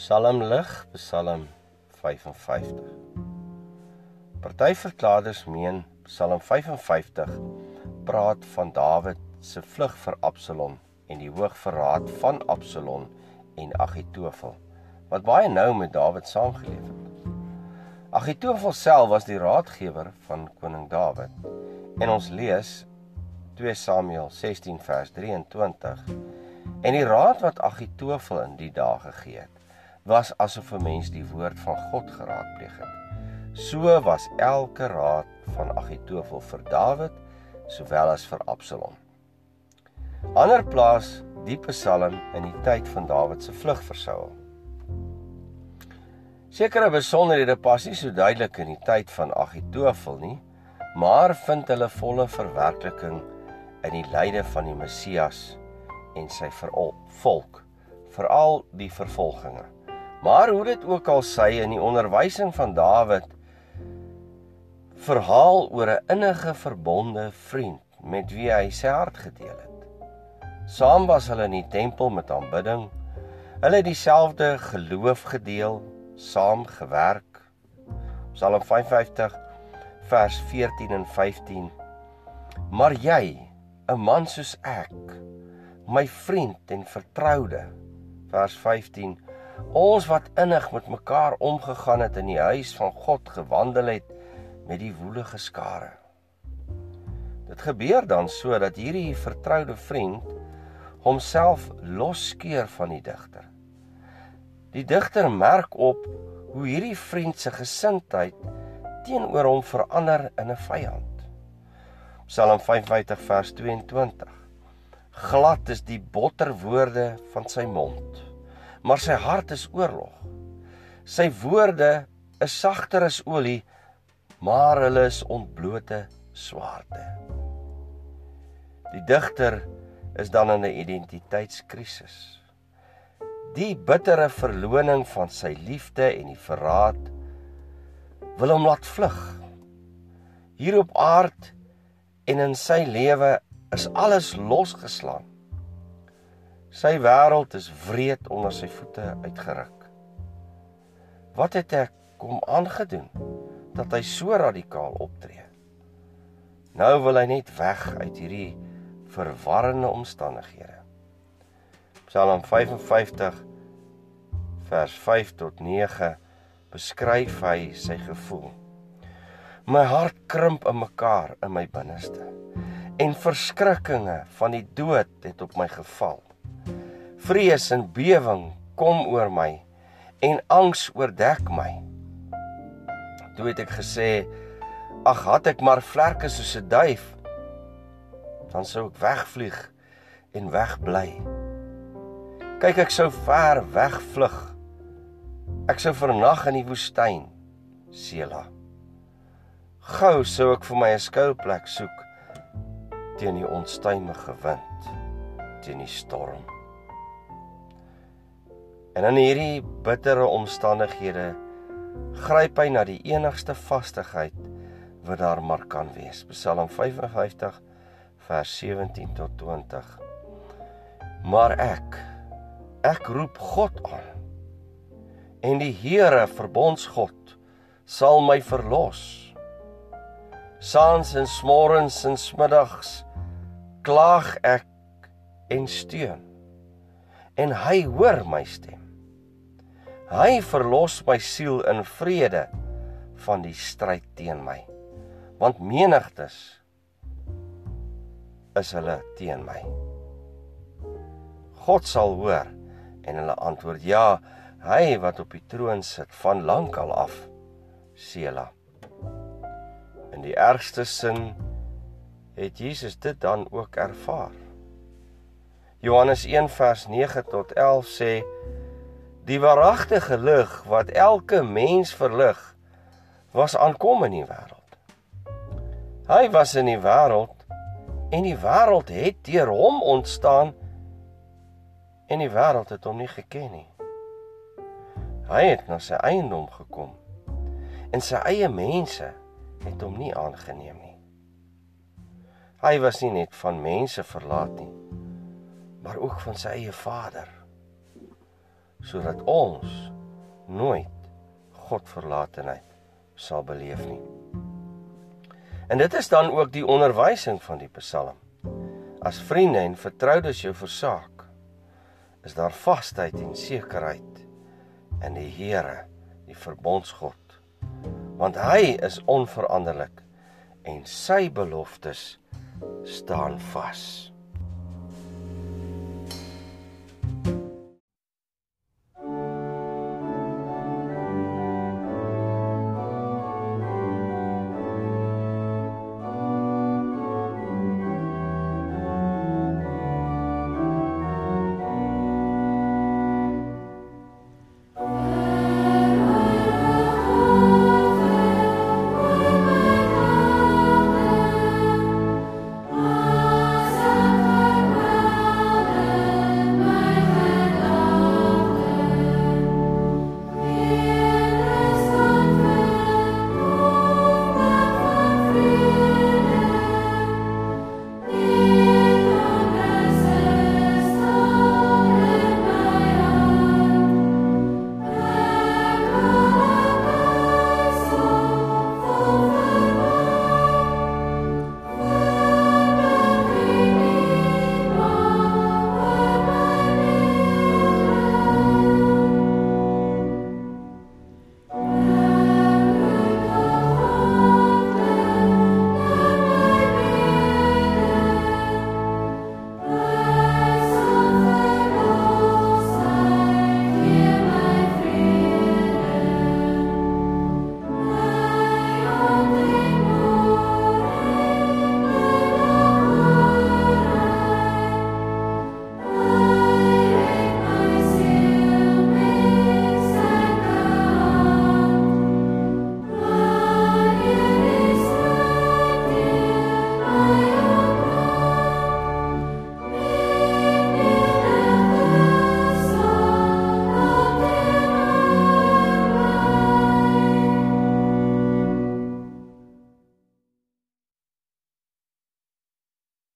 Psalm lig, Psalm 55. Party verklaarders meen Psalm 55 praat van Dawid se vlug vir Absalom en die hoogverraad van Absalom en Agitofel wat baie nou met Dawid saamgeleef het. Agitofel self was die raadgewer van koning Dawid. En ons lees 2 Samuel 16 vers 23 En die raad wat Agitofel in die dae gegee het, was asof 'n mens die woord van God geraadpleeg het. So was elke raad van Agitofel vir Dawid sowel as vir Absalom. Ander plaas die Psalm in die tyd van Dawid se vlug vir Saul. Sekere besonderhede pas nie so duidelik in die tyd van Agitofel nie, maar vind hulle volle verwerkliking in die lyde van die Messias en sy volk, veral die vervolginge. Maar hoe dit ook al sy in die onderwysing van Dawid verhaal oor 'n innige verbonde vriend met wie hy sy hart gedeel het. Saam was hulle in die tempel met aanbidding. Hulle het dieselfde geloof gedeel, saam gewerk. Psalm 55 vers 14 en 15. Maar jy, 'n man soos ek, my vriend en vertroude. Vers 15. Ons wat innig met mekaar omgegaan het in die huis van God gewandel het met die woelige skare. Dit gebeur dan sodat hierdie vertroude vriend homself losskeer van die digter. Die digter merk op hoe hierdie vriend se gesindheid teenoor hom verander in 'n vyand. Psalm 55 vers 22 Glad is die botter woorde van sy mond, maar sy hart is oorlog. Sy woorde is sagter as olie, maar hulle is ontblote swaarte. Die digter is dan in 'n identiteitskrisis. Die bittere verloning van sy liefde en die verraad wil hom laat vlug. Hier op aard en in sy lewe is alles losgeslaan. Sy wêreld is wreed onder sy voete uitgeruk. Wat het ek kom aangedoen dat hy so radikaal optree? Nou wil hy net weg uit hierdie verwarrende omstandighede. Psalm 55 vers 5 tot 9 beskryf hy sy gevoel. My hart krimp in mekaar in my binneste en verskrikkinge van die dood het op my geval. Vrees en bewing kom oor my en angs oordek my. Toe het ek gesê: "Ag, had ek maar vlerke soos 'n duif, dan sou ek wegvlieg en wegbly." Kyk, ek sou ver wegvlug. Ek sou vernag in die woestyn, Sela. Gou sou ek vir my 'n skuilplek soek teen die onstuimige wind, teen die storm. En in hierdie bittere omstandighede gryp hy na die enigste vastigheid wat daar maar kan wees. Psalm 55 vers 17 tot 20. Maar ek ek roep God aan. En die Here verbondsgod sal my verlos. Saans en smorens en smiddags klaag ek en steun. En hy hoor my stem. Hy verlos my siel in vrede van die stryd teen my. Want menigtes is hulle teen my. God sal hoor en hulle antwoord: Ja, hy wat op die troon sit van lank al af. Sela. In die ergste sin het Jesus dit dan ook ervaar. Johannes 1 vers 9 tot 11 sê die waaragtige lig wat elke mens verlig was aankom in die wêreld. Hy was in die wêreld en die wêreld het deur hom ontstaan en die wêreld het hom nie geken nie. Hy het na sy eiendom gekom en sy eie mense het hom nie aangeneem nie. Hy was nie net van mense verlaat nie, maar ook van sy eie Vader. sodat ons nooit Godverlatenheid sal beleef nie. En dit is dan ook die onderwysing van die Psalm. As vriende en vertroudes jou versaak, is daar vasheid en sekerheid in die Here, die verbondsgod. Want hy is onveranderlik en sy beloftes staan vas.